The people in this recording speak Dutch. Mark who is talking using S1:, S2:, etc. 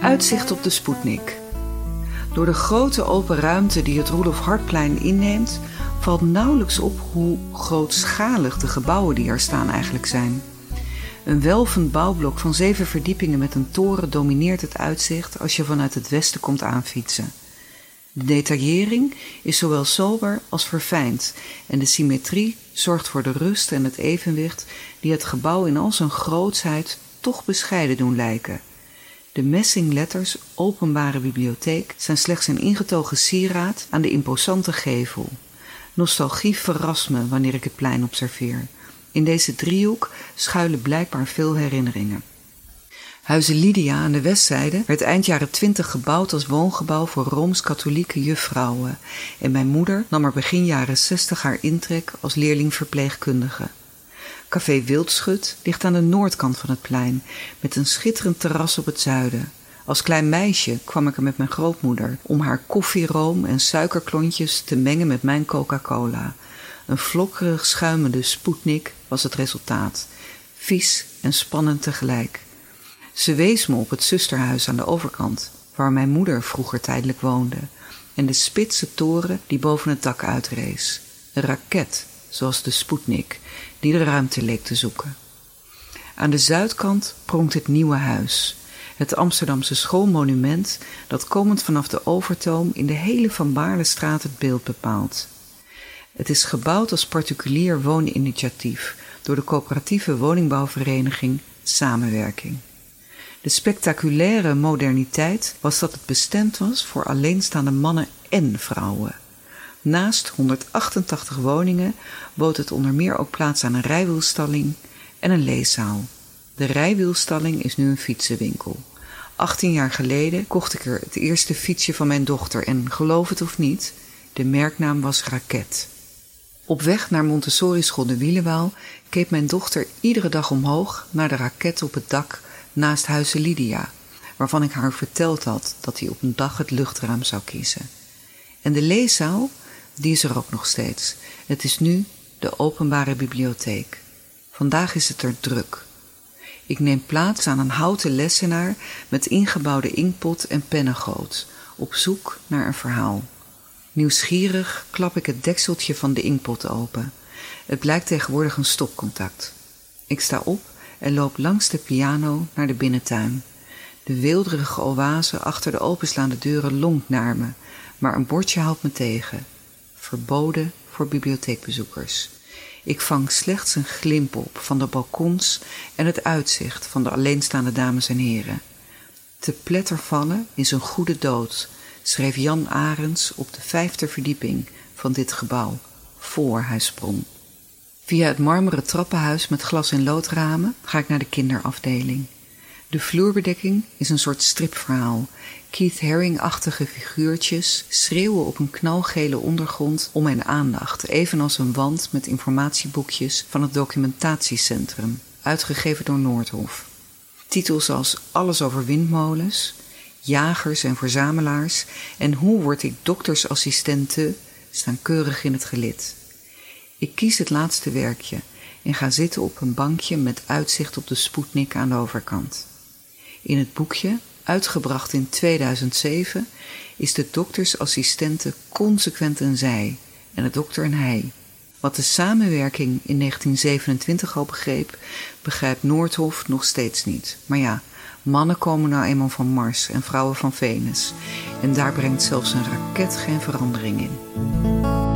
S1: Uitzicht op de Sputnik. Door de grote open ruimte die het Rudolf Hartplein inneemt, valt nauwelijks op hoe grootschalig de gebouwen die er staan eigenlijk zijn. Een welvend bouwblok van zeven verdiepingen met een toren domineert het uitzicht als je vanuit het westen komt aanfietsen. De detaillering is zowel sober als verfijnd en de symmetrie zorgt voor de rust en het evenwicht die het gebouw in al zijn grootsheid toch bescheiden doen lijken. De messingletters Openbare Bibliotheek zijn slechts een ingetogen sieraad aan de imposante gevel. Nostalgie verrast me wanneer ik het plein observeer. In deze driehoek schuilen blijkbaar veel herinneringen. Huize Lydia aan de westzijde werd eind jaren twintig gebouwd als woongebouw voor rooms-katholieke juffrouwen en mijn moeder nam er begin jaren zestig haar intrek als leerlingverpleegkundige. Café Wildschut ligt aan de noordkant van het plein met een schitterend terras op het zuiden. Als klein meisje kwam ik er met mijn grootmoeder om haar koffieroom en suikerklontjes te mengen met mijn Coca-Cola. Een vlokkerig schuimende spoednik was het resultaat, vies en spannend tegelijk. Ze wees me op het zusterhuis aan de overkant, waar mijn moeder vroeger tijdelijk woonde, en de spitse toren die boven het dak uitrees. Een raket, zoals de Sputnik, die de ruimte leek te zoeken. Aan de zuidkant pronkt het nieuwe huis, het Amsterdamse schoolmonument dat komend vanaf de Overtoom in de hele Van Baarlestraat het beeld bepaalt. Het is gebouwd als particulier wooninitiatief door de coöperatieve woningbouwvereniging Samenwerking. De spectaculaire moderniteit was dat het bestemd was voor alleenstaande mannen en vrouwen. Naast 188 woningen bood het onder meer ook plaats aan een rijwielstalling en een leeszaal. De rijwielstalling is nu een fietsenwinkel. 18 jaar geleden kocht ik er het eerste fietsje van mijn dochter en geloof het of niet, de merknaam was Raket. Op weg naar Montessori school de Wielenwaal keek mijn dochter iedere dag omhoog naar de raket op het dak naast huizen Lydia, waarvan ik haar verteld had dat hij op een dag het luchtruim zou kiezen. En de leeszaal, die is er ook nog steeds. Het is nu de openbare bibliotheek. Vandaag is het er druk. Ik neem plaats aan een houten lessenaar met ingebouwde inkpot en pennengoot, op zoek naar een verhaal. Nieuwsgierig klap ik het dekseltje van de inkpot open. Het blijkt tegenwoordig een stopcontact. Ik sta op en loop langs de piano naar de binnentuin. De weelderige oase achter de openslaande deuren lonkt naar me, maar een bordje houdt me tegen. Verboden voor bibliotheekbezoekers. Ik vang slechts een glimp op van de balkons en het uitzicht van de alleenstaande dames en heren. Te pletter vallen is een goede dood, schreef Jan Arends op de vijfde verdieping van dit gebouw, voor hij sprong. Via het marmeren trappenhuis met glas- en loodramen ga ik naar de kinderafdeling. De vloerbedekking is een soort stripverhaal. Keith Haring-achtige figuurtjes schreeuwen op een knalgele ondergrond om mijn aandacht, evenals een wand met informatieboekjes van het documentatiecentrum, uitgegeven door Noordhof. Titels als Alles over windmolens, Jagers en verzamelaars en Hoe word ik doktersassistente staan keurig in het gelid. Ik kies het laatste werkje en ga zitten op een bankje met uitzicht op de Sputnik aan de overkant. In het boekje, uitgebracht in 2007, is de doktersassistente consequent een zij en de dokter een hij. Wat de samenwerking in 1927 al begreep, begrijpt Noordhof nog steeds niet. Maar ja, mannen komen nou eenmaal van Mars en vrouwen van Venus. En daar brengt zelfs een raket geen verandering in.